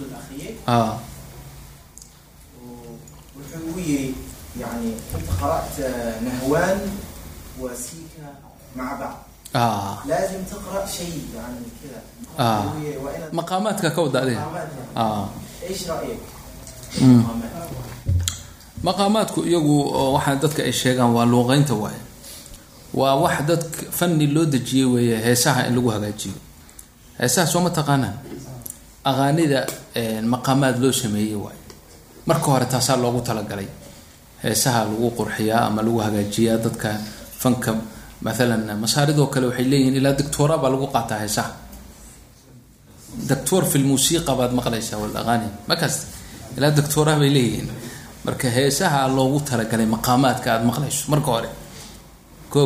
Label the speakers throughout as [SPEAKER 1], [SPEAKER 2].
[SPEAKER 1] الاخير
[SPEAKER 2] اه
[SPEAKER 1] wuxuu ugu yiri يعني انت قرات نهوان وسيكا مع بعض
[SPEAKER 2] اه
[SPEAKER 1] لازم تقرا شيء يعني كذا
[SPEAKER 2] آه.
[SPEAKER 1] وهي- وإن
[SPEAKER 2] maqaamaadka ka wada adiga
[SPEAKER 1] مقاماتها.
[SPEAKER 2] ah
[SPEAKER 1] ايش رايك؟
[SPEAKER 2] Mm.
[SPEAKER 1] مقاماتها.
[SPEAKER 2] maqaamaadku iyagu oo waxaa dadka ay sheegaan waa luuqeynta waaye waa wax dadka fanni loo dejiyey weeye heesaha in lagu hagaajiyo heesaha soo ma taqaanaan aqaanida een, maqaamaad loo sameeyey waaye marka hore taasaa loogu talagalay. Heesaha lagu qurxiyaa ama lagu hagaajiyaa dadka fanka maalan masaaridoo kale waxay leeyihiin ilaa doctora baa lagu qaataa heesaha. Doctor fi lmusiiqa baad maqlaysaa walaqaani markaas ilaa doctora bay leeyihiin. Marka heesaha loogu talagalay maqaamaadka aada maqlayso marka hore. Ko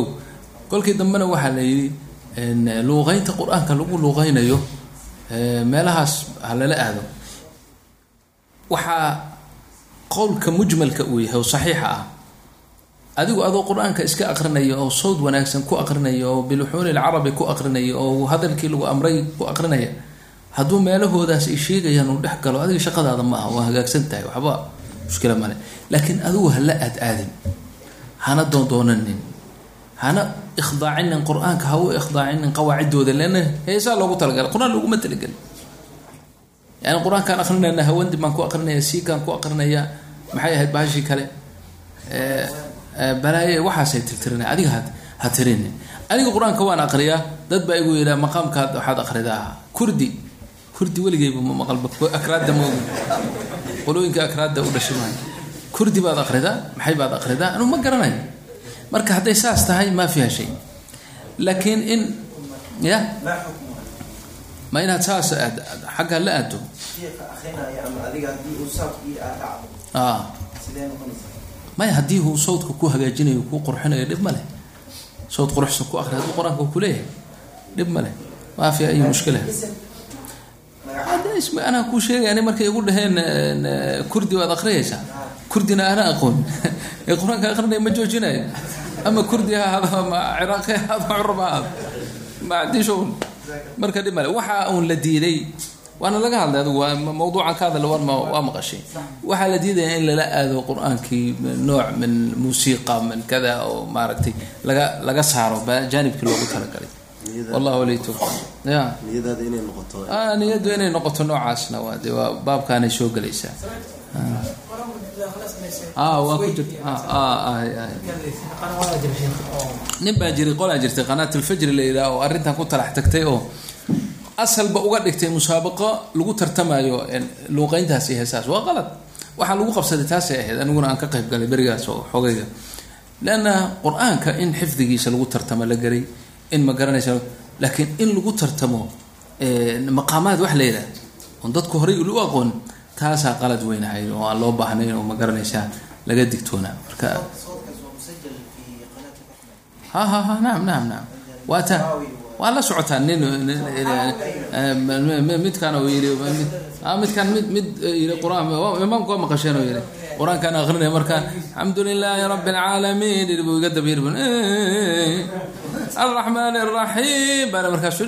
[SPEAKER 2] kolkii dambena waxaa la yidhi luuqeynta qur'aanka lagu luuqeynayo eh, meelahaas ha lala aado. Waxaa qowlka mujmalka uu yahay oo saxiixa ah. Adigu adoo qur'aanka iska aqrinaya oo sawd wanaagsan ku aqrinaya oo biluxuuni lcarabi ku aqrinaya oo hadalkii lagu amray ku aqrinaya hadduu meelahoodaas ay sheegayaan uu dhex galo adiga shaqadaada ma aha waa hagaagsan tahay waxba mushkila male laakiin adigu hala aad aadin hana doondoonanin hana ikhdaacinin qur'aanka ha u ikhdaacinin qawaacidooda leanna heesaa loogu talagalay qur'aan looguma talagelin yani qur'aankaan aqrinayna hawandi baan ku aqrinaya siikaan ku aqrinaya maxay ahayd bahashii kale? Balaaye waxaasay tirtirinay adiga ha ha tirinin. Aniga qur'aanka waan aqriyaa dad baa igu yidhaha maqaamkaad waxaad aqridaa kurdi kurdi weligeyba ma maqalba akraadda moogi qolooyinka akraadda u dhashay kurdi baad aqridaa maxay baad aqridaa anu ma garanayo marka hadday saas tahay maa fiiha shay. Laakiin in ya? Ma inaad saas xagga la aado? Ah. Maya haddii uu sawdka ku hagaajinayo kuu qurxinayo dhib ma sawd quruxsan ku akri hadduu qur'aanka kuleeyahay dhib ma maa fiiha iyo mushkila. Anaa kuu sheegay ani markay igu dhaheen eh, eh, kurdi waad akriyaysaa kurdina ana aqoon. Ee qur'aanka aqrinaya ma joojinayo ama kurdi ha ahaado ama ciraaqi ha ahaado curab ha? Ahaado ma haddii shughul marka dhib male waxa uun la diiday waana laga hadlay adigu waa mawduucan ka hadla waa waa maqashay waxaa la diidaya in lala aado qur'aankii nooc min muusiiqa min kada oo maaragtay laga laga saaro jaanibkii loogu talagalay. Wallahu wali tawfiq ya
[SPEAKER 3] niyadaada inay noqoto.
[SPEAKER 2] Noocaasna waa dee waa baabkaanay soo gelaysaa ah ah ah nin baa jiray qolaa jirtay qanaat alfajri la yidhaha oo arrintan ku talax tagtay oo asalba uga dhigtay musaabaqo lagu tartamayo luuqeyntaas iyo heesaas. Waa qalad. Waxaa lagu qabsaday taasay ahayd aniguna aan ka qayb galay berigaas oo xogayga. Leanna qur'aanka in xifdigiisa lagu tartamo la garay in ma garanaysa laakiin in lagu tartamo maqaamaad wax la yidhaha oon dadku horay u aqoon taasaa qalad weynahayd oo aan loo baahnayn oo ma garanaysaa laga digtoonaa marka ha ha ha naam naam naam. Waata waa la socotaa nin midkaan oo yii midkaan mid mid yii qur'aan imaamku waa maqasheen oo yiri qur'aankaan akrinaya markaan alxamdu lilaahi rabbi alcaalamiin yidhi buu iga buu alraxmaan alraxiim baana markaasu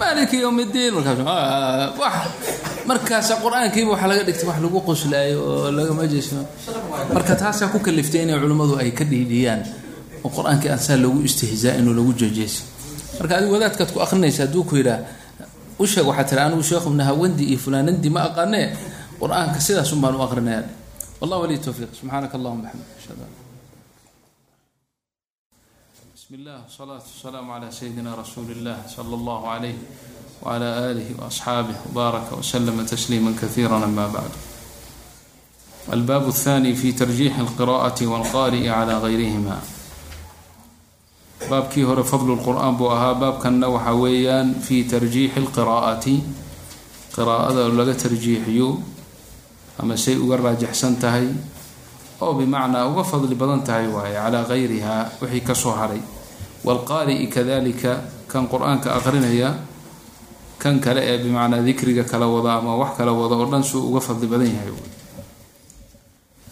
[SPEAKER 2] maaliki yowm iddiin markaasu "Ah, wax markaasa qur'aankiiba waxaa laga dhigtay wax lagu qoslaayo oo lagama jeesmo marka taasaa ku kaliftay inay culimmadu ay ka dhiidhiyaan oo qur'aankii aan saa istihzaa inuu lagu jeejeeso marka adigu wadaadkaad ku akrinaysa hadduu ku yidhaah u waxaa tiri anigu sheekhu nahawandi iyo fulaanandi ma aqaanee qur'aanka sidaasun baan u aqrinaya wallah waliy towfiiq subxaanaka allahuma xamd bismi illah wasalaatu wasalaamu calaa sayidina rasuuli illah sala allahu calayh wcala aalih waasxaabih wbaaraka wslama tasliima kaiira ama bacd albaab athani fi tarjiixi alqiraati walqaari'i cala gayrihima baabkii hore fadlu lqur-aan buu ahaa. Baabkanna waxaa weeyaan fi tarjiixi lqiraa'ati qiraa'ada laga tarjiixiyo ama say uga raajaxsan tahay oo bimacnaa uga fadli badan tahay waaye calaa gayrihaa wixii ka soo haray. Waalqaari'i kadalika kan qur'aanka aqrinaya kan kale ee bimacnaa dikriga kala wada ama wax kala wada oo dhan suu uga fadli badan yahay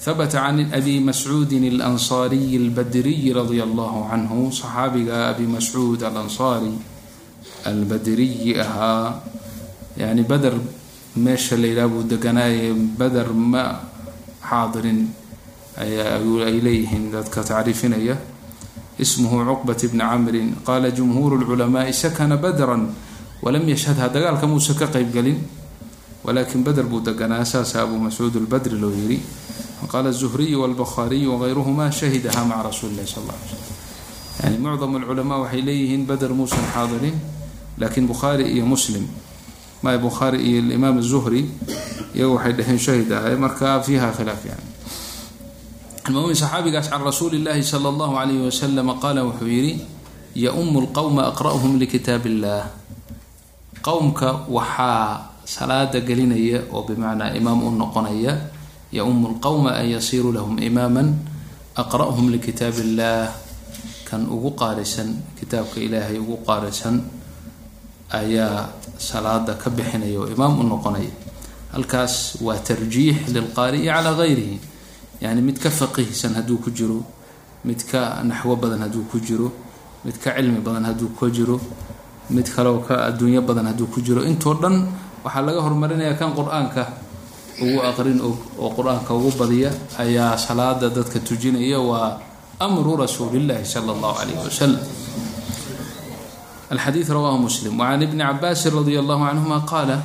[SPEAKER 2] habta can abi mascuudi alansaariyi albadriyi radia allahu canhu saxaabiga abi mascuud alansaari albadriyi ahaa yani beder meesha la yidhaha buu deganaayay beder ma xaadirin ay leeyihiin dadka tacriifinaya. Ismuhu cuqbat bni camrin qaala jumhuuru lculamaai sakana badran walam yashhadha dagaalka muuse ka qeybgelin walakin beder buu deganaa saasa abu mascuud lbadri loo yiri qaala zuhriyu walbukhaariyu wagayruhuma shahidaha maca rasuuli sal ly slm yani mucdam lculamaa waxay leeyihiin beder muusan xaadirin laakiin bukhaari iyo muslim ma bukhaari iyo imaam zuhri iyagu waxay dheheen shahid ahay marka fiiha khilaaf yani. Almumin saxaabigaas can rasuuli illaahi sala allahu calayhi wasalam qaala wuxuu yidhi ya-umu lqowma aqra'hum likitaab illaah qowmka waxaa salaada gelinaya oo bimacnaa imaam u noqonaya ya-umu lqowma an yasiiruu lahum imaaman aqra'hum likitaab illaah kan ugu qaarisan kitaabka ilaahay ugu qaarisan ayaa salaada ka bixinaya oo imaam u noqonaya halkaas waa tarjiix lilqaari'i calaa gayrihi. Yani mid ka faqihsan hadduu ku jiro mid ka naxwo badan hadduu ku jiro mid ka cilmi badan hadduu ku jiro mid kaleoo ka adduunyo badan hadduu ku jiro. Intoo dhan waxaa laga horumarinaya kan qur'aanka ugu aqrin oo qur'aanka ugu badiya ayaa salaada dadka tujinaya waa amru rasuulillahi sala allahu calayh wasalam alxadiid rawahu muslim wacan ibni cabaasin radia allahu canhuma qaala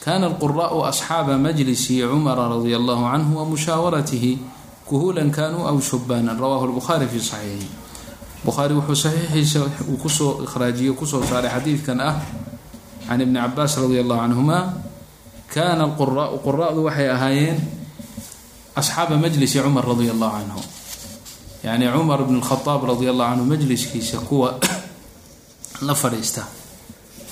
[SPEAKER 2] kana alquraءu asxaaba majlisi cumara radia allahu canhu wamushaawaratihi kuhulan kanuu aw shubaanan rawahu lbukhaari fi saxiixi bukhaari wuxuu saxiixiisa uu ku soo ikhraajiyey ku soo saaray xadiidkan ah can ibni cabaas radi allahu canhuma kana alquraau quraadu waxay ahaayeen asxaaba majlisi cumar radi allahu canhu yani cumar bn lkhadaab radi allahu canhu majliskiisa kuwa la fadhiista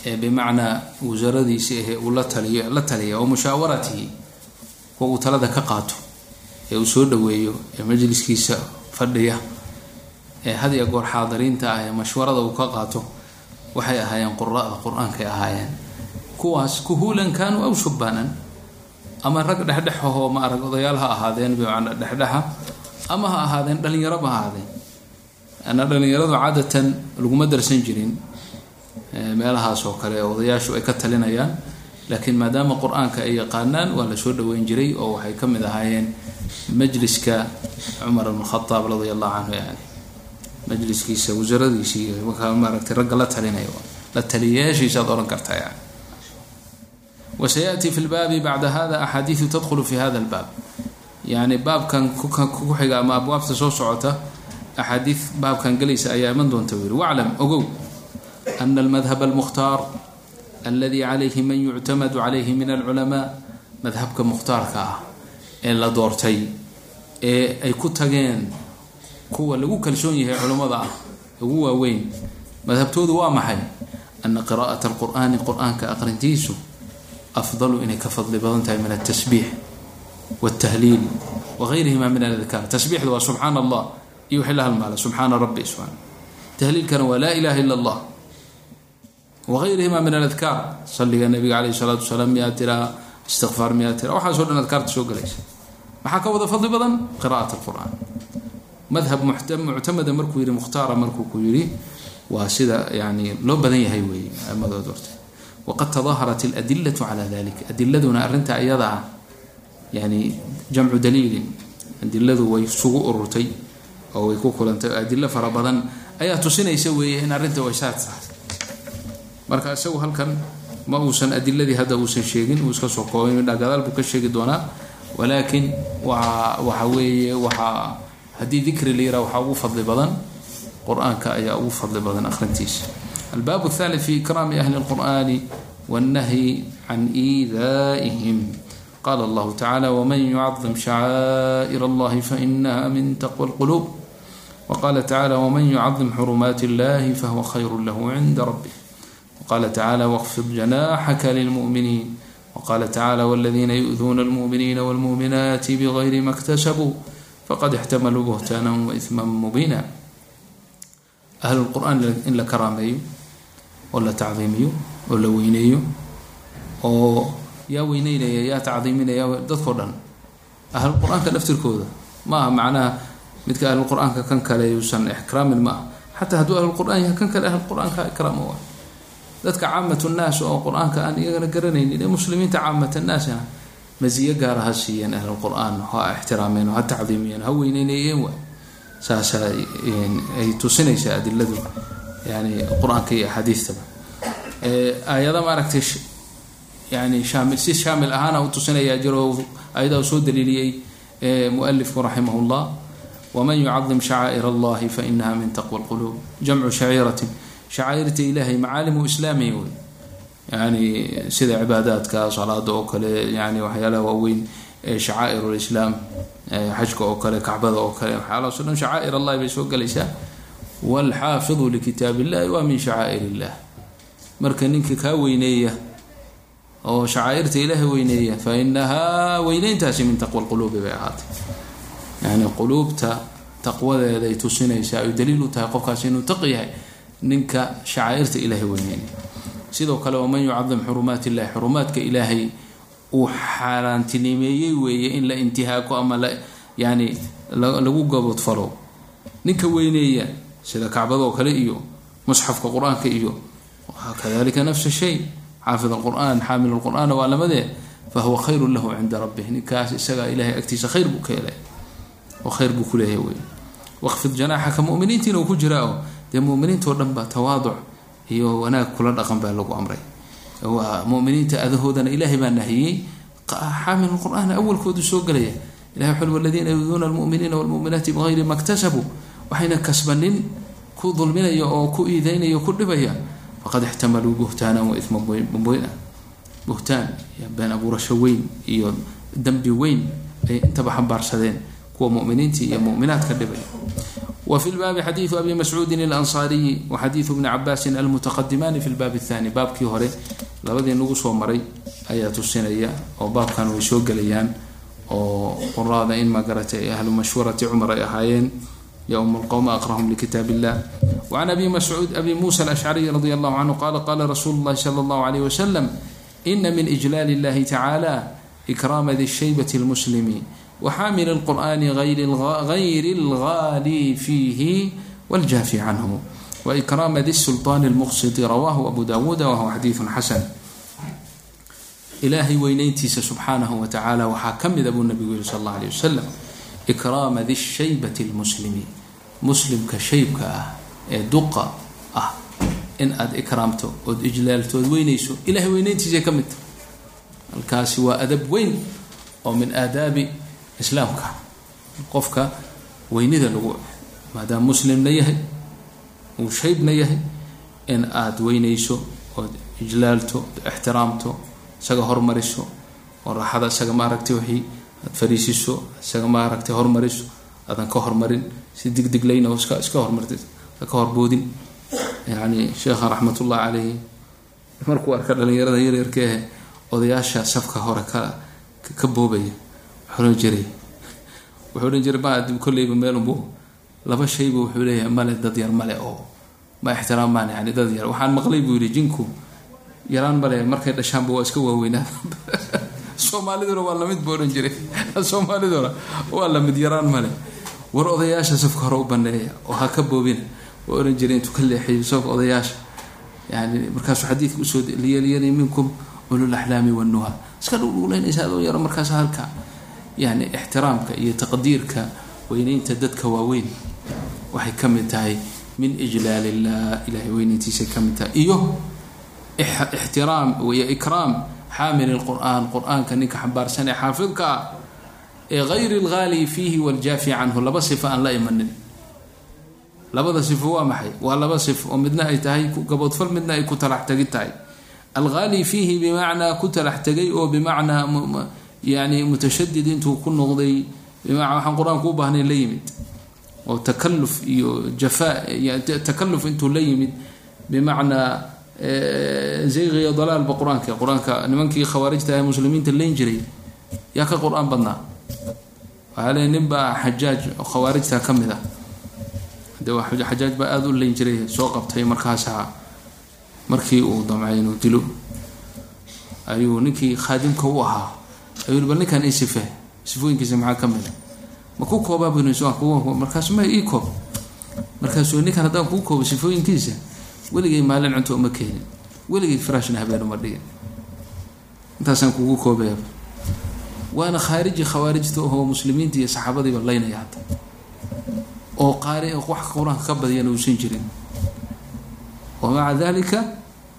[SPEAKER 2] ee bimacnaa wasaradiisi ahee uu la taliyo la taliya oo mushaawaratihi kuwa uu talada ka qaato ee uu soo dhaweeyo ee majliskiisa fadhiya ee had iyo goor xaadiriinta ah ee mashwarada uu ka qaato waxay ahaayeen qurada qur'aankay ahaayeen. Kuwaas kuhuulan kaanuu aw shubaanan ama rag dhexdhexahoo ma arag odayaal ha ahaadeen bimacnaa dhexdhexa ama ha ahaadeen dhalinyaraba ha ahaadeen. Ana dhalinyaradu caadatan laguma darsan jirin meelahaas oo kale odayaashu ay ka talinayaan. Laakiin maadaama qur'aanka ay yaqaanaan waa la soo dhaweyn jiray oo waxay ka mid ahaayeen majliska cumar bn khadaab radia allahu canhu yani. Majliskiisa wasaradiisii markaa maaragtay ragga la talinaya la taliyayaashiisaad odhan kartaa yani. Wasayaأti fi lbaabi bacda hada axaadiidu tadkhulu fi hada اlbaab yani baabkan ku ama abwaabta soo socota axaadiid baabkan gelaysa ayaa iman doonta u waclam ogow ana almadhab almukhtaar aladi calayhi man yuctamadu calayhi min alculamaa madhabka mukhtaarka ah ee la doortay ee ay ku tageen kuwa lagu kalsoon yahay culummada ah ugu waaweyn madhabtoodu waa maxay ana qiraa'ata alqur'aani qur'aanka aqrintiisu afdalu inay ka fadli badan tahay min altasbiix wاltahliil wagayrihima min aladkaar tasbiixda waa subxaan allah iyo wixii la halmaala subxaana rabbi subxaana tahliilkana waa laa ilaha ila allah wagayrihima min aladkaar saliga nabiga caleyh salaatu wasalaam miyaa tiraa istikfaar miyaa tiraa waxaaso dhan adkaarta soo galaysa maxaa ka wada fadli badan qira'at alqur'aan madhab muctamada markuu yihi mukhtaara markuu ku yidhi waa sida yani loo badan yahay weeye amadood horta waqad tadaaharat aladilatu cala dalik adiladuna arrinta iyada ah yani jamcu daliilin adiladu way isugu ururtay oo way ku kulantay adilo fara badan ayaa tusinaysa weeye in arrinta way saad tahay marka isagu halkan ma uusan adiladii hadda uusan sheegin uu iska soo koobay midha gadaal buu ka sheegi doonaa walaakin waa waxa weeye waxaa haddii dikri la yiraa waxaa ugu fadli badan qur-aanka ayaa ugu fadli badan akhrintiisa albaab الثالث في إكرام أهل القرآن والنهي عن إيذائهم قال الله تعالى ومن يعظم شعائر الله فإنها من تقوى القلوب وقال تعالى ومن يعظم حرمات الله فهو خير له عند ربه وقال تعالى واخفض جناحك للمؤمنين وقال تعالى والذين يؤذون المؤمنين والمؤمنات بغير ما اكتسبوا فقد احتملوا بهتانا وإثما مبينا أهل القرآن إن la karaameeyo oo la tacdiimiyo oo la weyneeyo oo yaa weyneynaya yaa tacdiiminaya dadkao dhan ahlu qur-aanka laftirkooda ma aha macnaha midka ahlu qur-aanka kan kale yuusan ixkraamin ma aha xataa hadduu ahlu qur-aan yahay kan kale ahlu qur-aanka ikraamo wa dadka caamat nnaas oo qur'aanka aan iyagana garanaynin ee muslimiinta caamat annaasna masiyo gaara ha siiyeen ahlulqur-aan ha ixtiraameen ha tacdiimiyeen ha weyneynayeen wa saasaa ay tusinaysaa adiladu yani qur'aanka iyo axaadiistaba aayada maaragtay yani shaamil si shaamil ahaana u tusinayaa jiro ayadaa soo daliiliyey mualifku raximah llah waman yucadim shacaa'ir allahi fainaha min taqwa lquluub jamcu shaciiratin shacaa'irta ilahay macaalimu islaamiya wey. Yani sida cibaadaadka salaada oo kale yani waxyaalaha waaweyn shacaa'ir lislaam xajka oo kale kacbada oo kale waxyaalahaas o dhan shacaa'ir allahi bay soo gelaysaa waalxaafidu likitaab illahi waa min shacaa'ir illah marka ninka kaa weyneeya oo shacaa'irta ilaahay weyneeya fa inahaa weyneyntaasi min taqwa lquluubi bay ahaatay. Yani quluubta taqwadeeday tusinaysaa ay daliil u tahay qofkaasi inuu taqi yahay ninka shacaa'irta ilaahay weyneynaya sidoo kale waman yucadim xurumaat illahi xurumaadka ilaahay uu xaaraantinimeeyey weeye in la intihaako ama la yani lagu gabodfalo ninka weyneeya sida kacbadoo kale iyo musxafka qur'aanka iyo kadalika nafsa shay xaafid alqur'aan xaamil lqur'aana waa lamadee fahuwa khayru lahu cinda rabbih. Ninkaas isagaa ilahay agtiisa khayr buu ka helay. Oo khayr buu kuleeyahay wey waqfid janaaxaka muminiintiina uu ku jiraa oo dee muminiintao dhan ba tawaaduc iyo wanaag kula dhaqan baa lagu amray. Muminiinta adahoodana ilaahay baa nahiyey xaamil qur'aan awalkoodu soo gelaya. Ilahay wuxu waladiina yuduuna almuminiina walmuminaati bigayri ma ktasabuu waxayna kasbanin ku dulminaya oo ku iideynaya o ku dhibaya. Faqad ixtamaluu buhtaanan wa ima mubina buhtaan been abuurasho weyn iyo dambi weyn ay intaba xambaarsadeen kuwa muminiintii iyo muminaadka dhibaya wa fi lbaabi xadiidu abi mascuudin alansaariyi wa xadiidu bni cabaasin almutaqadimaani fi lbaabi athani baabkii hore labadii nagu soo maray ayaa tusinaya oo baabkan way soo gelayaan oo quraada in magaratay ahlu mashhuurati cumar ay ahaayeen ym qwm aqrahum likitaab illah وعn abi mascuud abi musa alashcariy radi allahu canhu qala qala rasuulu اllahi slى اllahu عalيyh waslam ina min ijlaal اllahi tacala ikraama di shaybati اlmuslimi waxaamil اlqur'ani gayri اlgaali fiihi wاljaafi canhu waikraama di sulطan اlmuqsiti rawahu abu dawuuda wahuwa xadiiثu xasan ilaahay weyneyntiisa subxaanahu wa tacala waxaa ka mida buu nabigu yihi sal اllah alيه wasalam ikraama di shaybati اlmuslimi muslimka shaybka ah ee duqa ah in aada ikraamto ood ijlaaltood weynayso ilahay weyneyntiisay ka mid tahay halkaasi waa adab weyn oo min aadaabi islaamka. Qofka weynida lagu maadaama muslimna yahay uu shaybna yahay in aada weynayso ood ijlaalto ood ixtiraamto isaga hormariso oo raaxada isaga maaragtay wixii aad fariisiso isaga maaragtay hormariso aadan ka hormarin. Si digdiglayna oo iska iska hormartid ka horboodin. Yani sheekha raxmatullahi caleyhi markuu arka dhalinyarada yaryarkaehe odayaasha safka hore ka ka boobaya odhan jiray. Wuxuu odhan jiray ma kolleyba meelunbu laba shayba wuxuu leeyahay male dad yar male oo ma ixtiraamaan yani dad yar. Waxaan maqlay buu yihi jinku yaraan male markay dhashaanba waa iska waaweynaa soomaaliduna waa la mid buu odhan jiray. Soomaaliduna waa la mid yaraan male war odayaasha safka hore u baneeya oo ha ka boobina waa ohan jiray intuu ka leexiyo safka odayaasha yani markaasuu xadiidka u soo liyaliyani minkum ulul axlaami wanuha iska dhugdhuglaynaysa adoo yaro markaas halka yani ixtiraamka iyo taqdiirka weyneynta dadka waaweyn waxay ka mid tahay min ijlaal illah ilahay weyneyntiisay ka mid tahay. Iyo ixtiraam iyo ikraam xaamil lqur'aan qur'aanka ninka xambaarsan ee xaafidka ah ee gayri alghaali fiihi waljaafi canhu laba sifo aan la imanin. Labada sifo waa maxay? Waa laba sifo oo midna ay tahay gaboodfal midna ay ku talax tegi tahay. Alghaali fiihi bimacnaa ku talax tegay oo bimacnaa yani mutashadid intuu ku noqday bimacnaa waxaan qur'aanku u baahnayn la yimid oo takaluf iyo takaluf intuu la yimid bimacnaa zayqiyo dalaalba qur'aanka qur'aanka nimankii khawaarijta ee muslimiinta leyn jiray yaa ka qur'aan badnaa waxaa leey nin baa xajaaj khawaarijta ka mid ah de xajaaj baa aada u leyn jiray soo qabtay markaasaa markii uu damcay inuu dilo ayuu ninkii khaadimka u ahaa ayuu bal ninkan ii sife sifooyinkiisa maxaa ka mid a ma ku koobaa bn markaasu ma ii koob. Markaasuu ninkan haddaan kuu koobo sifooyinkiisa weligay maalin cunto uma keenin. Weligay firaashna habeen uma dhigin. Intaasaan kugu koobaya waana khaariji khawaarijta ohoo muslimiinta iyo saxaabadiiba laynaya hadda. Oo qaari wax qur'aanka ka badiyana uusan jirin. Wa dalika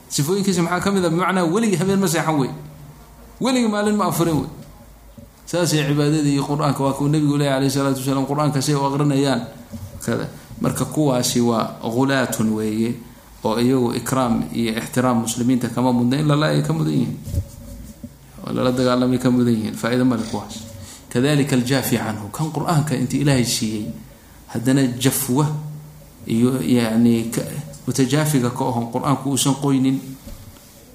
[SPEAKER 2] sifooyinkiisa maxaa ka mid a bimacnaa weligii habeen ma seexan wey weligii maalin ma afurin wey saasay cibaadadii qur'aanka waa kuu nabigu leeya alayh isalaatu wasalaam qur'aanka say u aqrinayaan. Kada marka kuwaasi waa hulaatun weeye oo iyagu ikraam iyo ixtiraam muslimiinta kama mudna in lala ay ka mudan yihiin. Lala dagaalamay ka mudan yihiin. Faa-ida male kuwaas. Kadalika aljaafi canhu. Kan qur'aanka inta ilaahay siiyey haddana jafwa iyo yani mutajaafiga ka ohon qur'aanku uusan qoynin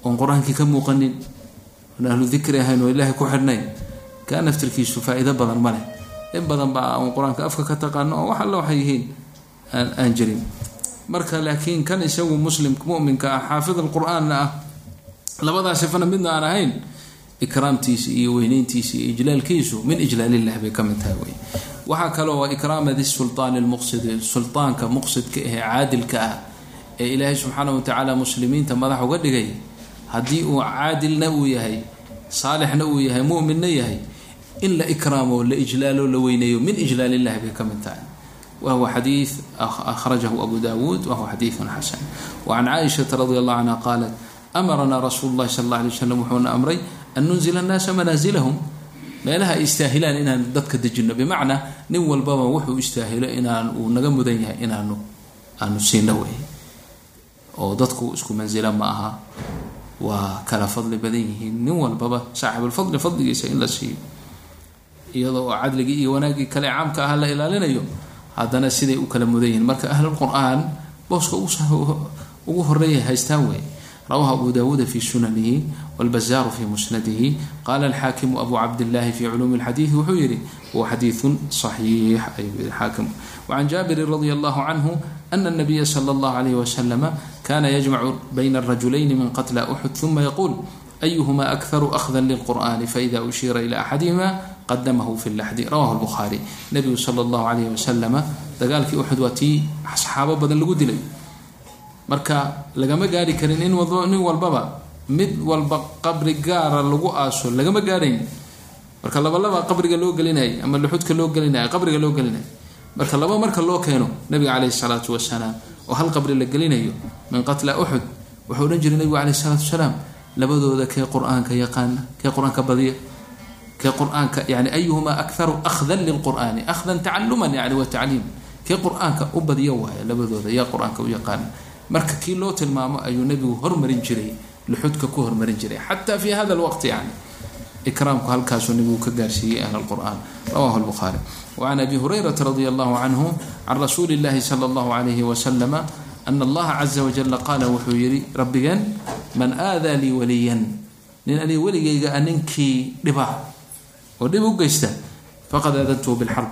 [SPEAKER 2] oon qur'aankii ka muuqanin oon ahlu dikri ahayn oo ilaahay ku xidhnayn. Kaa naftirkiisu faa-iido badan ma leh. In badan baa aan qur'aanka afka ka taqaano oo wax alla waxay yihiin aan jirin. Marka laakiin kan isagu muslim muminka ah xaafid alqur-aanna ah labadaa sifana midna aan ahayn ikraamtiisa iyo weyneyntiisa iyo ijlaalkiisu min ijlaalillahi bay ka mid tahay wey. Waxaa kaloo ikraama di lmuqsidi sultaanka muqsidka ahee caadilka ah ee ilaahay subxaana wa tacaala muslimiinta madax uga dhigay haddii uu caadilna uu yahay saalixna uu yahay muminna yahay in la ikraamo la ijlaalo la weyneeyo min ijlaal illahi bay ka mid tahay. Wahwa xadiid akhrajahu abu dawuud wahuwa xadiidun xasan. Wacan caaishata radi allahu canha qaalat amaranaa rasuulu llahi sal alla alay waslam wuxuuna amray an nunzila annaasa manaasilahum meelaha ay istaahilaan inaan dadka dejino bimacnaa nin walbaba wuxuu istaahilo inaan uu naga mudan yahay inaanu aanu siino wey. Oo dadku isku mansila ma aha waa kala fadli badan yihiin nin walbaba saaxibulfadli fadligiisa in la siiyo iyadoo oo cadligii iyo wanaaggii kale caamka ah la ilaalinayo haddana siday u kala mudan yihiin marka ahlulqur-aan booska ugu horeeya haystaan wey rawahu abu dawuuda fi sunanihi wاlbazaaru fi musnadihi qala alxaakimu abu cabdillahi fi culuumi اlxadiidi wuxuu yihi huwa xadiiثu صaxiix ayuu yihi xaakim wacan jaabirin radi allahu canhu ana الnabiya slى اllah alayh waslama kana yajmacu bayna rajulayni min qatla uxud uma yaquul ayuhma akharu ahda lilqur'ani faida ushiira ila axadihima qadamahu fi laxdi rawahu lbukhaari nabigu sala allahu calayhi wasalama dagaalkii uxud waa tii saxaabo badan lagu dilay marka lagama gaari karin in nin walbaba mid walba qabri gaara lagu aaso lagama gaarayn marka labalaba qabriga loo gelinay ama luxudka loo gelinay qabriga loo gelinay marka laba marka loo keeno nabiga caleyhi salaatu wasalaam oo hal qabri la gelinayo min qatla uxud wuxuu odhan jiray nabigu caleyhi salaatu wasalaam labadooda kee qur'aanka yaqaana kee qur'aanka badiya kee qur'aanka yani ayuhumaa akharu akhdan lilqur'aani akhdan tacaluman yani wa tacliim. Kee qur'aanka u badiya waaya labadooda yaa qur'aanka u yaqaana marka kii loo tilmaamo ayuu nabigu hormarin jiray luxudka ku hormarin jiray xataa fi hada lwaqti yani ikraamku halkaasuu nabigu ka gaarsiiyey ahl lqur'an rawahu lbukhaari wacan abi hurayrata radi allahu canhu can rasuuli llahi sala allahu alayhi wasalama ana allaha caza wajala qaala wuxuu yihi rabbigeen man aadaa lii waliyan nin aniga weligayga a ninkii dhiba oo dhib u geysta faqad aadantuhu bilxarb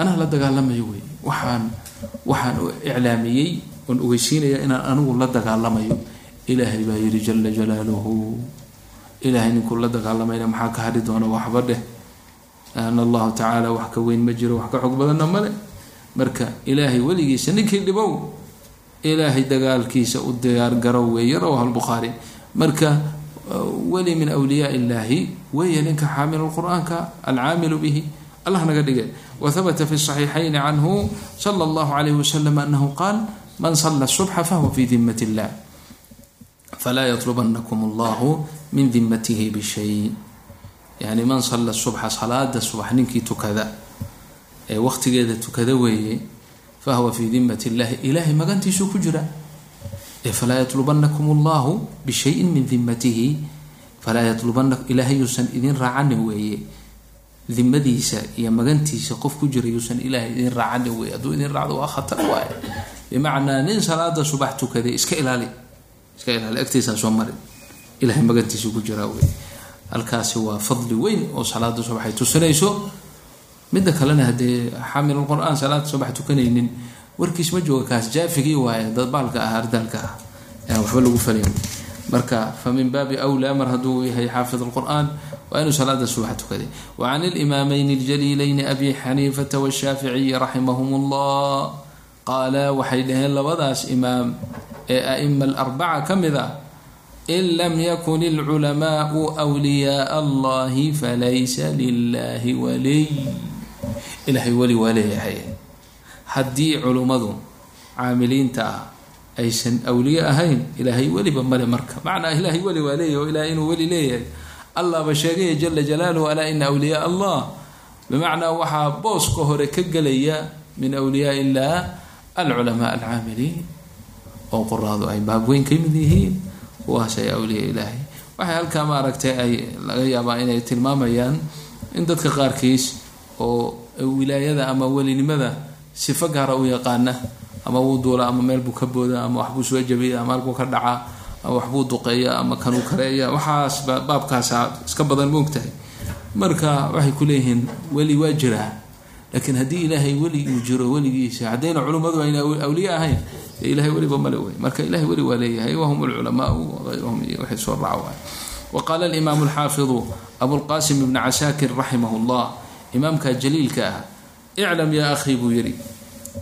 [SPEAKER 2] anaa la dagaalamayo wey waxaan waxaan iclaamiyey oon ogeysiinaya inaan anigu la dagaalamayo ilaahay baa yihi jala jalaaluhu ilaahay ninkuu la dagaalamayna maxaa ka hadhi doona waxba dheh ana allahu tacaala wax ka weyn ma jiro wax ka xog badanna male marka ilaahay weligiisa ninkii dhibow ilaahay dagaalkiisa u diyaargarow weeye rawahu lbukhaari marka weli min wliyaa illaahi weeye ninka xaamilu qur'aanka alcaamilu bihi. Allah naga dhige. Wahbata fi صaxiixayn canhu sala اllahu alayh wasalam anahu qaal man sala subxa fahuwa fi dimat illah falaa yatlubanakum allahu min dimatihi bishay yani man sala subxa salaada subax ninkii tukada ee waqtigeeda tukada weeye fahuwa fi dimat illahi ilahay magantiisuu ku jira falaa yatlubanakum allahu bishayin min dimatihi falaa yatlubana ilaahay yuusan idin raacanin weeye dimadiisa iyo magantiisa qof ku jira yuusan ilaahay idin raacanin weeye hadduu idin raacdo waa khatar waaye bimacnaa nin salaada subax tukaday iska ilaali iska ilaali agtiisaa soo marin. Ilahay magantiisa ku jiraa weye halkaasi waa fadli weyn oo salaada subax ay tusinayso. Midda kalena haddee xaamil qur'aan salaada subax tukanaynin warkiis ma jooga kaas jaafigii waaye dadbaalka ah ardaalka ah. Aan waxba lagu falayn. Marka fa min baabi wlaa mar hadduu yahay xaafid lqur'aan waa inuu salaada subax tukaday. Wacan ilimaameyni اljaliilayni abi xaniifata washaaficiyi raximahum اllah qaala waxay dhaheen labadaas imaam ee a'ima alarbaca ka mid ah in lam yakun ilculamaau wliyaaa allahi falaysa lilahi waliy ilaahay weli waa leeyahay haddii culummadu caamiliinta ah aysan awliye ahayn ilaahay weliba male marka macnaa ilaahay weli waa leeyahy oo ilahay inuu weli leeyahay allahba sheegaya jala jalaaluhu alaa ina awliyaa allah bimacnaa waxaa booska hore ka gelaya min awliyaa illah alculamaa alcaamiliin oo qoraadu ay baabweyn ka mid yihiin kuwaas awliya ilaahay waxay halkaa maaragtay ay laga yaabaa inay tilmaamayaan in dadka qaarkiis oo wilaayada ama welinimada sifo gaara u yaqaana ama wuu duula ama meel buu ka booda ama waxbuu soo jabiya ama halkuu ka dhaca ama waxbuu duqeeya ama kanuu kareeya waxaas baabkaasa iska badan moogtahay marka waxay ku leeyihiin weli waa jiraa laakiin haddii ilaahay weli uu jiro weligiisa haddayna culummadu ayna awliye ahayn dee ilahay weliba male wey marka ilahay weli waa leeyahay wahum alculamaau wagayruhum iyo waxay soo raaca wa qaala alimaamu alxaafidu abulqasim ibni casaakir raximah llah imaamka jaliilka ah iclam yaa akhi buu yidhi.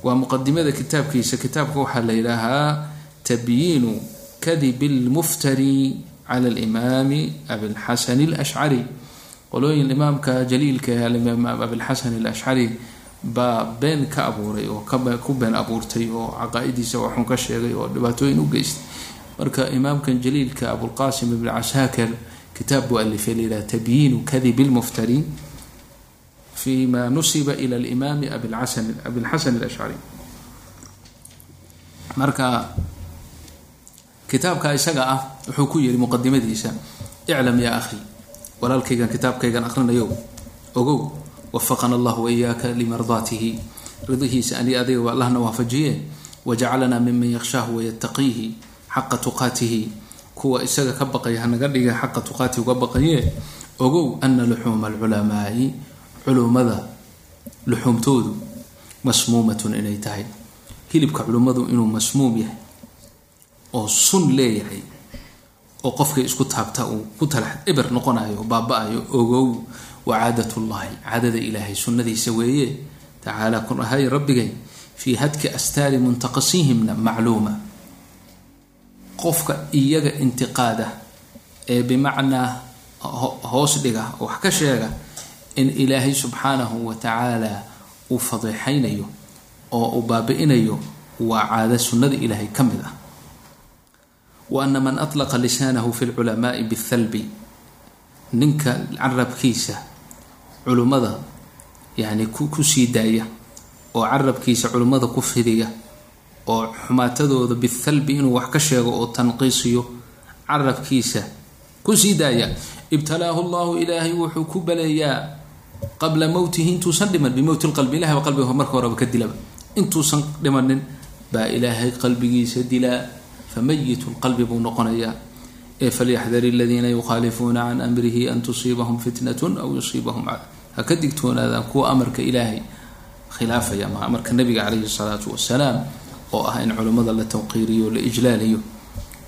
[SPEAKER 2] Waa muqadimada kitaabkiisa kitaabka waxaa la yidhaahaa tabyiinu kadibi lmuftari cala alimaami abilxasan alashcari qolooyin imaamka jaliilka ee alimaam abilxasan alashcari baa been ka abuuray oo ku been abuurtay oo caqaa-idiisa waxun ka sheegay oo dhibaatooyin u geystay. Marka imaamkan jaliilka abulqasim ibn casaakir kitaab buu alifay layidhaha tabyiinu kadibi lmuftari fi nusiba ila alimaami abilxasan alashcari marka kitaabka isaga ah wuxuu ku yihi muqadimadiisa iclam yaa akhi walaalkaygan kitaabkaygan aqrinayo ogow wafaqana allah waiyaaka limardaatihi. Ridihiisa ani adiga allahna waafajiye. Wajacalana miman yakshaahu wayataqiihi xaqa tuqaatihi. Kuwa isaga ka baqaya hanaga dhiga xaqa tuqaatihi uga baqaye. Ogow ana luxuuma alculamaai culummada luxuumtoodu masmuumatun inay tahay. Hilibka culummadu inuu masmuum yahay oo sun leeyahay oo qofkay isku taabta uu ku talax eber noqonayo baaba-ayo ogow wa caadatullahi caadada ilaahay sunnadiisa weeye. Tacaala kun ahay rabbigay fii hadki astaari muntaqasihimna macluuma. Qofka iyaga intiqaada ee bimacnaa hoos dhiga wax ka sheega in ilaahay subxaanahu wa tacaala uu fadeexaynayo oo uu baabi'inayo waa caado sunnada ilaahay ka mid ah wa ana man atlaqa lisaanahu fi lculamaai bithalbi ninka carabkiisa culummada yani ku sii daaya oo carabkiisa culummada ku fidiya oo xumaatadooda bithalbi inuu wax ka sheego oo tanqiisiyo carabkiisa ku sii daaya ibtalaahu llahu ilaahay wuxuu ku baleeyaa qabla mowtihi intuusan dhiman bimowti lqalbi ilahay baa qalbiga marka horeba ka dilaba intuusan dhimanin baa ilaahay qalbigiisa dilaa famayitu lqalbi buu noqonayaa falyaxdar aladiina yukhaalifuuna can amrihi an tusiibahum fitnatun aw yusiibahum ha digtoonaadaan kuwa amarka ilaahay khilaafaya ama amarka nabiga calayhi salaatu wasalaam oo ah in culummada la tawqiiriyo la ijlaaliyo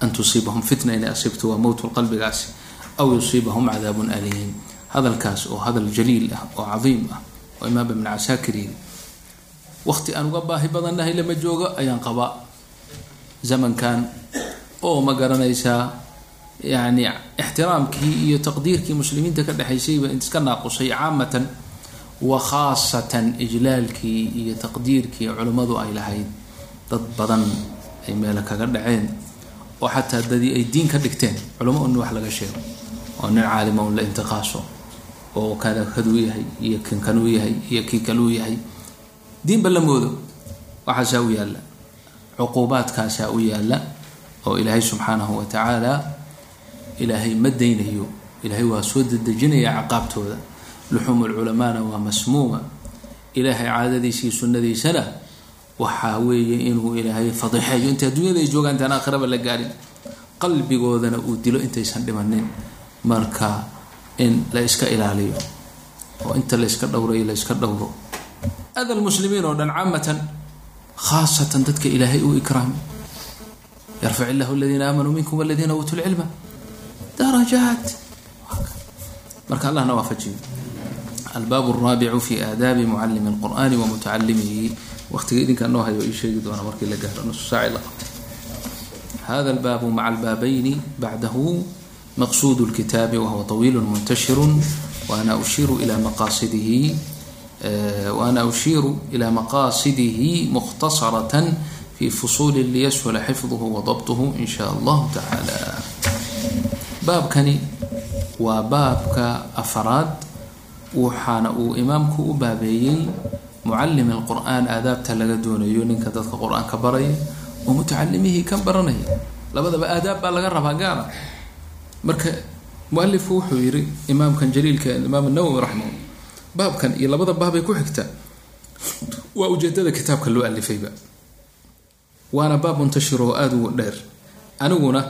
[SPEAKER 2] an tusiibahum fitna inay asibto waa mowtu qalbigaasi aw yusiibahum cadaabun aliim hadalkaas oo hadal jaliil ah oo cadiim ah oo imaam ibn casaakir yiri waqti aan uga baahi badannahay lama joogo ayaan qabaa zamankan. Oo ma garanaysaa yani ixtiraamkii iyo taqdiirkii muslimiinta ka dhexaysayba iska naaqusay caamatan wa khaasatan ijlaalkii iyo taqdiirkii culimmadu ay lahayd. Dad badan ay meelo kaga dhaceen oo xataa dadii ay diin ka dhigteen. Culamo un wax laga sheego oo nin caalima un la intiqaaso oo kana kaduu yahay iyo kan kanuu yahay iyo kii yahay. Diinba la moodo waxaasaa u yaalla cuquubaadkaasaa u yaalla oo ilaahay subxaanahu wa tacaala ilaahay ma daynayo. Ilaahay waa soo dedejinaya caqaabtooda. Luxuum lculamaana waa masmuuma. Ilaahay caadadiisii sunnadiisana waxaa weeye inuu ilaahay fadixeeyo. Inta adduunyada ay joogaan intaan aakhiraba la gaarin qalbigoodana uu dilo intaysan dhimanin. Marka in la iska ilaaliyo oo inta la yska dhowrayo la yska dhowro. Ada lmuslimiin oo dhan caamatan khaasatan dadka ilaahay uu ikraami yarfac illahu aladiina aamanuu minkum waladiina uutuu lcilma darajaat marka allahna waafajiyo albaab alraabicu fi aadaabi mucalimi lqur'ani wa mutacalimihi waqtiga idinkaa noo hayo ii sheegi doona markii la gaaro nusu saaci la qabto hada albaabu maca albaabayni bacdahu maqsuud اlkitaabi wahuwa طawiil muntashir waana ushiiru ila maqaasidihi waana ushiiru ila maqaasidihi mukhtasaratan fi fusuuli liyashula xifduhu wadabtuhu in sha allahu tacaala baabkani waa baabka afaraad waxaana uu imaamku u baabeeyey mucalim alqur'aan aadaabta laga doonayo ninka dadka qur'aanka baraya oo mutacalimihii kan baranaya. Labadaba aadaab baa laga rabaa gaara. Marka mualifku wuxuu yihi imaamkan baabkan iyo labada baabay ku xigta. Waa ujeedada kitaabka loo alifayba. Waana baab muntashir oo aada u dheer. Aniguna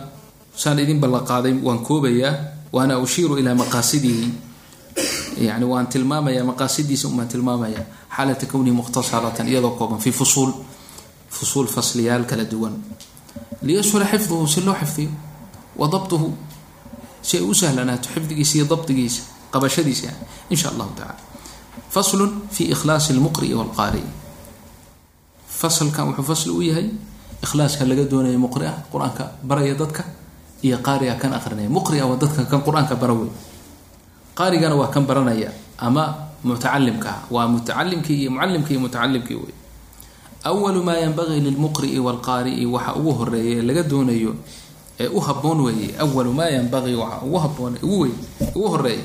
[SPEAKER 2] saan idin ballanqaaday waan koobayaa waana ushiiru ilaa maqaasidihi yani waan tilmaamaya maqaasidiisa umaan tilmaamaya xaalata kownihi mukhtasaratan iyadoo kooban fi fusuul fusuul fasliyaal kala duwan. Liyashula xifduhu si loo xifdiyo wa dabtuhu si ay u sahlanaato xifdigiisa iyo dabdigiisa qabashadiisa yani in sha allahu tacala faslun fi ikhlaasi lmuqri'i walqaari. Fasalkan wuxuu fasli u yahay ikhlaaska laga doonaya muqria qur'aanka baraya dadka iyo qaariga kan aqrinaya. Muqria waa dadka kan qur'aanka bara wey qaarigana waa kan baranaya ama mutacalimka waa mutacalimkii iyo mucalimkii iyo mutacalimkii wey awalu maa yanbagii lilmuqri'i walqaari'i waxa ugu horreeya ee laga doonayo ee u haboon weeye awalu maa yanbagii waxa ugu haboon ugu wey ugu horreeya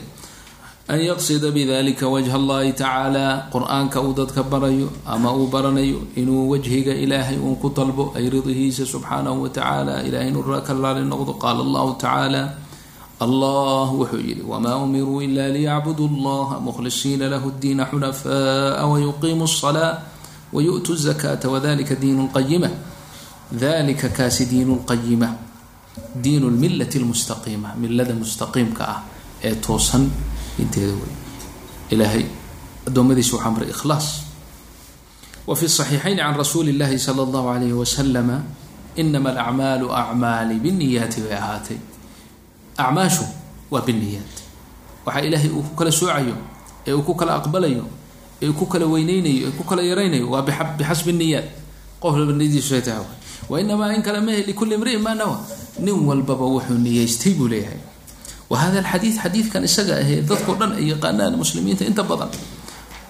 [SPEAKER 2] an yaqsida bidalika wajha allahi tacaala qur'aanka uu dadka barayo ama uu baranayo inuu wajhiga ilaahay uun ku dalbo ay ridihiisa subxaanahu watacaala ilahay nuraa ka laali noqdo qaala allahu tacaala allah wuxuu yidhi wamaa umiruu ila liyacbudu allaha mukhlisiina lahu diina xunafaa wayuqiimu salaa wayu'tu zakata wadalika diin qayima dalika kaasi diin qayima diin lmilati lmustaqiima milada mustaqiimka ah ee toosan inteeda wey ilaahay adoomadiisa waxaa maray ikhlaas wa fi صaxiixayn can rasuuli اllahi salى اllahu alayh waslama inama alacmaalu acmaali bniyaati bay ahaatay acmaashu waa biniyaat waxaa ilaahay uu ku kala soocayo ee uu ku kala aqbalayo ee uu ku kala weyneynayo ee ku kala yaraynayo waa bixasbi niyaat qof walba niyadiisu ay tahay wa inamaa in kale mahe likulli imri'in maa nawa nin walbaba wuxuu niyeystay buu leeyahay wahada alxadiid xadiidkan isaga ahee dadkao dhan ay yaqaanaan muslimiinta inta badan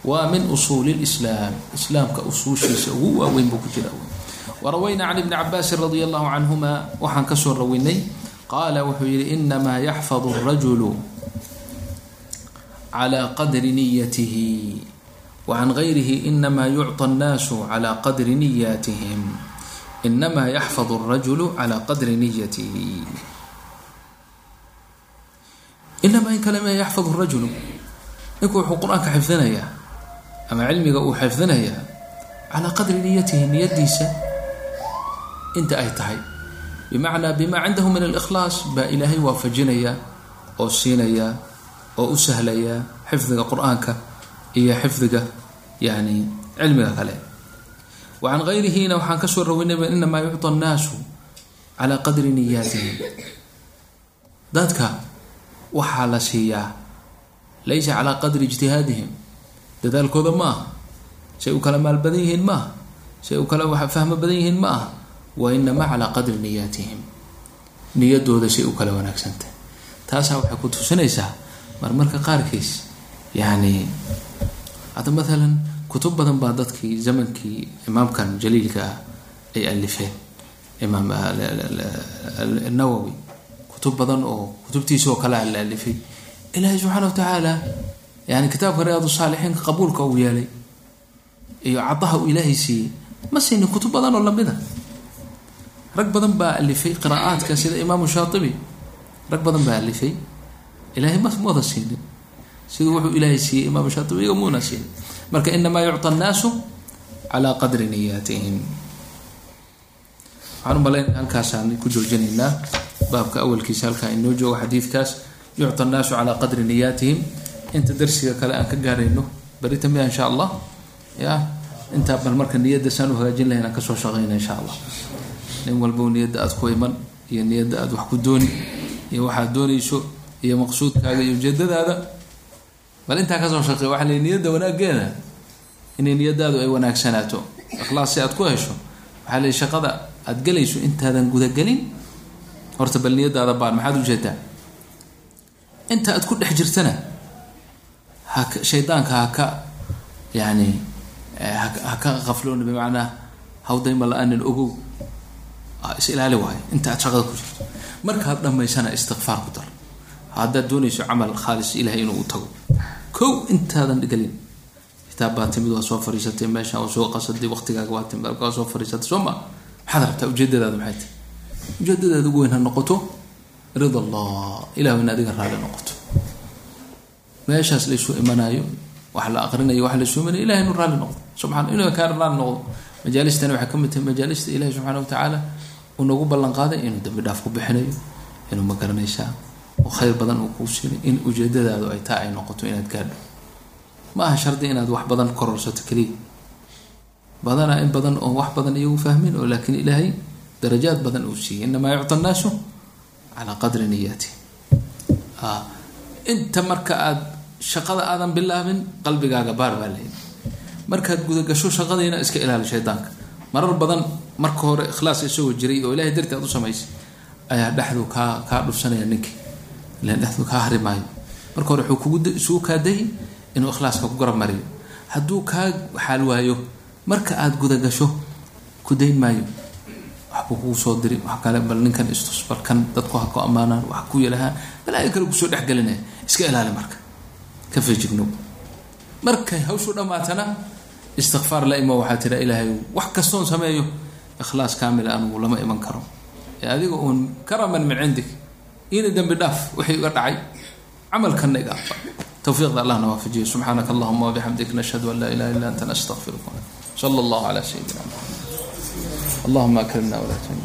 [SPEAKER 2] waa min usuuli lislaam islaamka usuushiisa ugu waaweyn buu ku jira warawaynaa can ibni cabaasin radia allahu canhuma waxaan ka soo rawinay qaala wuxuu yihi inamaa yaxfadu rajulu calaa qadri niyatihi wa can gayrihi inamaa yucطa annaasu calaa qadri niyatihim inamaa yaxfadu rajulu calaa qadri niyatihi man kalama yaxfadhu rajulu. Ninku wuxuu qur'aanka xifdinayaa ama cilmiga uu xifdinayaa calaa qadri niyatihi niyadiisa inta ay tahay. Bimacnaa bimaa cindahu min alikhlaas baa ilaahay waafajinaya oo siinayaa oo u sahlaya xifdiga qur'aanka iyo xifdiga yani cilmiga kale. Wa can gayrihina waxaan ka soo inamaa yucطa annaasu calaa qadri niyaatihim dadka waxaa la siiyaa laysa calى qadri ijtihaadihim dadaalkooda ma aha say u kala maal badan yihiin ma aha say u kala fahmo badan yihiin ma aha wainamaa calaa qadri niyaatihim niyadooda say u kala wanaagsantahay taasaa waxay ku tusinaysaa marmarka qaarkiis yani hadda maalan kutub badan baa dadkii zamankii imaamkan jaliilka ah ay alifeen imaam nawowi kutub badan oo kutubtiisa oo kale alaalifay ilaahay subxaana watacaala yani kitaabka riyaad saalixiinka qabuulka uu yeelay iyo cadaha uu ilaahay siiyey ma siinin kutub badan oo lamida rag badan baa alifay qiraacaadka sida imaamu shaaibi rag badan baa alifay. Ilaahay ma siinin. Siduu wuxuu ilaahay siiyey imaamu shaaibiga muuna siinin. Marka inamaa yucطa annaasu calaa qadri niyaatihim. Waxaan umalayn halkaasaan ku joojinaynaa baabka awalkiisa halkaa inoo joogo xadiidkaas yucta annaasu calaa qadri niyaatihim. Inta darsiga kale aan ka gaarayno berita mia ah insha allah. Ya intaa bal marka niyadda saan u hagaajin lahayn aan ka soo shaqeyna insha allah. Nin walbow niyadda aad ku iman iyo niyadda aada wax ku dooni iyo waxaad doonayso iyo maqsuudkaaga iyo ujeedadaada bal intaa ka soo shaqey waxa le niyadda wanaageeda inay niyadaadu ay wanaagsanaato. Ikhlaas si aad ku hesho waxaa le shaqada aada gelayso intaadan gudagelin horta bal niyadaada baan maxaad u jeedaa inta aad ku dhex jirtana haka shaydaanka haka yani haka qafloona bimacnaa hawdayma la'aanin ogow. Is ilaali waayo inta aad shaqada ku jirto. Markaad dhammaysana istikfaar ku dar. Haddaad doonayso camal khaalis ilahay inuu u tago. Kow intaadan gelin kitaab baa timid waa soo fariisatay. Meesha soo qasaday. Waqtigaaga waa timid. Alka soo fariisatay. Soo ma? Maxaad rabtaa ujeedadaadu maxay tahay ujeedadaada ugu weyn ha noqoto rida allah ilahu in adiga raali noqoto. Meeshaas laysu imanaayo wax la aqrinayo wax laysu imanayo ilahay inuu raali noqdo. Subxana inuu kaa raali noqdo. Majaalistani waxay ka mid tahay majaalista ilahi subxaana wa tacaala uu nagu ballan inuu dambi dhaaf ku bixinayo inuu ma garanaysaa oo khayr badan uu kuu siinay in ujeedadaadu ay taa ay noqoto inaad gaadho. Ma aha shardi inaad wax badan kororsato keliya badanaa in badan oo wax badan iyagu fahmin oo laakiin ilaahay darajaad badan uu siiyey. Inamaa yucta annaasu calaa qadri niyaati. Inta marka aad shaqada aadan bilaabin qalbigaaga baar baa leeyahy markaad gudagasho shaqadiina iska ilaali shaydaanka marar badan marka hore ikhlaas isagoo jiray oo ilahay darti aad u samaysay ayaa dhexdu kaa kaa dhufsanaya ninkii ilan dhexdu kaa hari marka hore wuxuu kugu isugu kaadayi inuu ikhlaaska ku garab mariyo. Hadduu kaa xaal waayo marka aada gudagasho ku dayn maayo waxbuu kugu soo diri wax kale bal ninkan istus bal kan dadku ha ku ammaanaan wax ku yalahaan balaayo kale ku soo dhexgelinaya iska ilaali marka. Ka fejignow markay hawshu dhammaatana istikfaar la imo waxaa tira ilaahay wax kastoon sameeyo. Ikhlaas kaamila anugu lama iman karo. Ee adiga uun karaman min cindik. Ina dembi dhaaf wixii iga dhacay. Camalkanna iga aqbal towfiiqda allahna waafajiyo subxaanaka allahuma wabixamdik nashhadu an laa ilaha illa anta nastaqfiruka sala allahu calaa sayidina maxamed allahuma akrimna walaa tuhina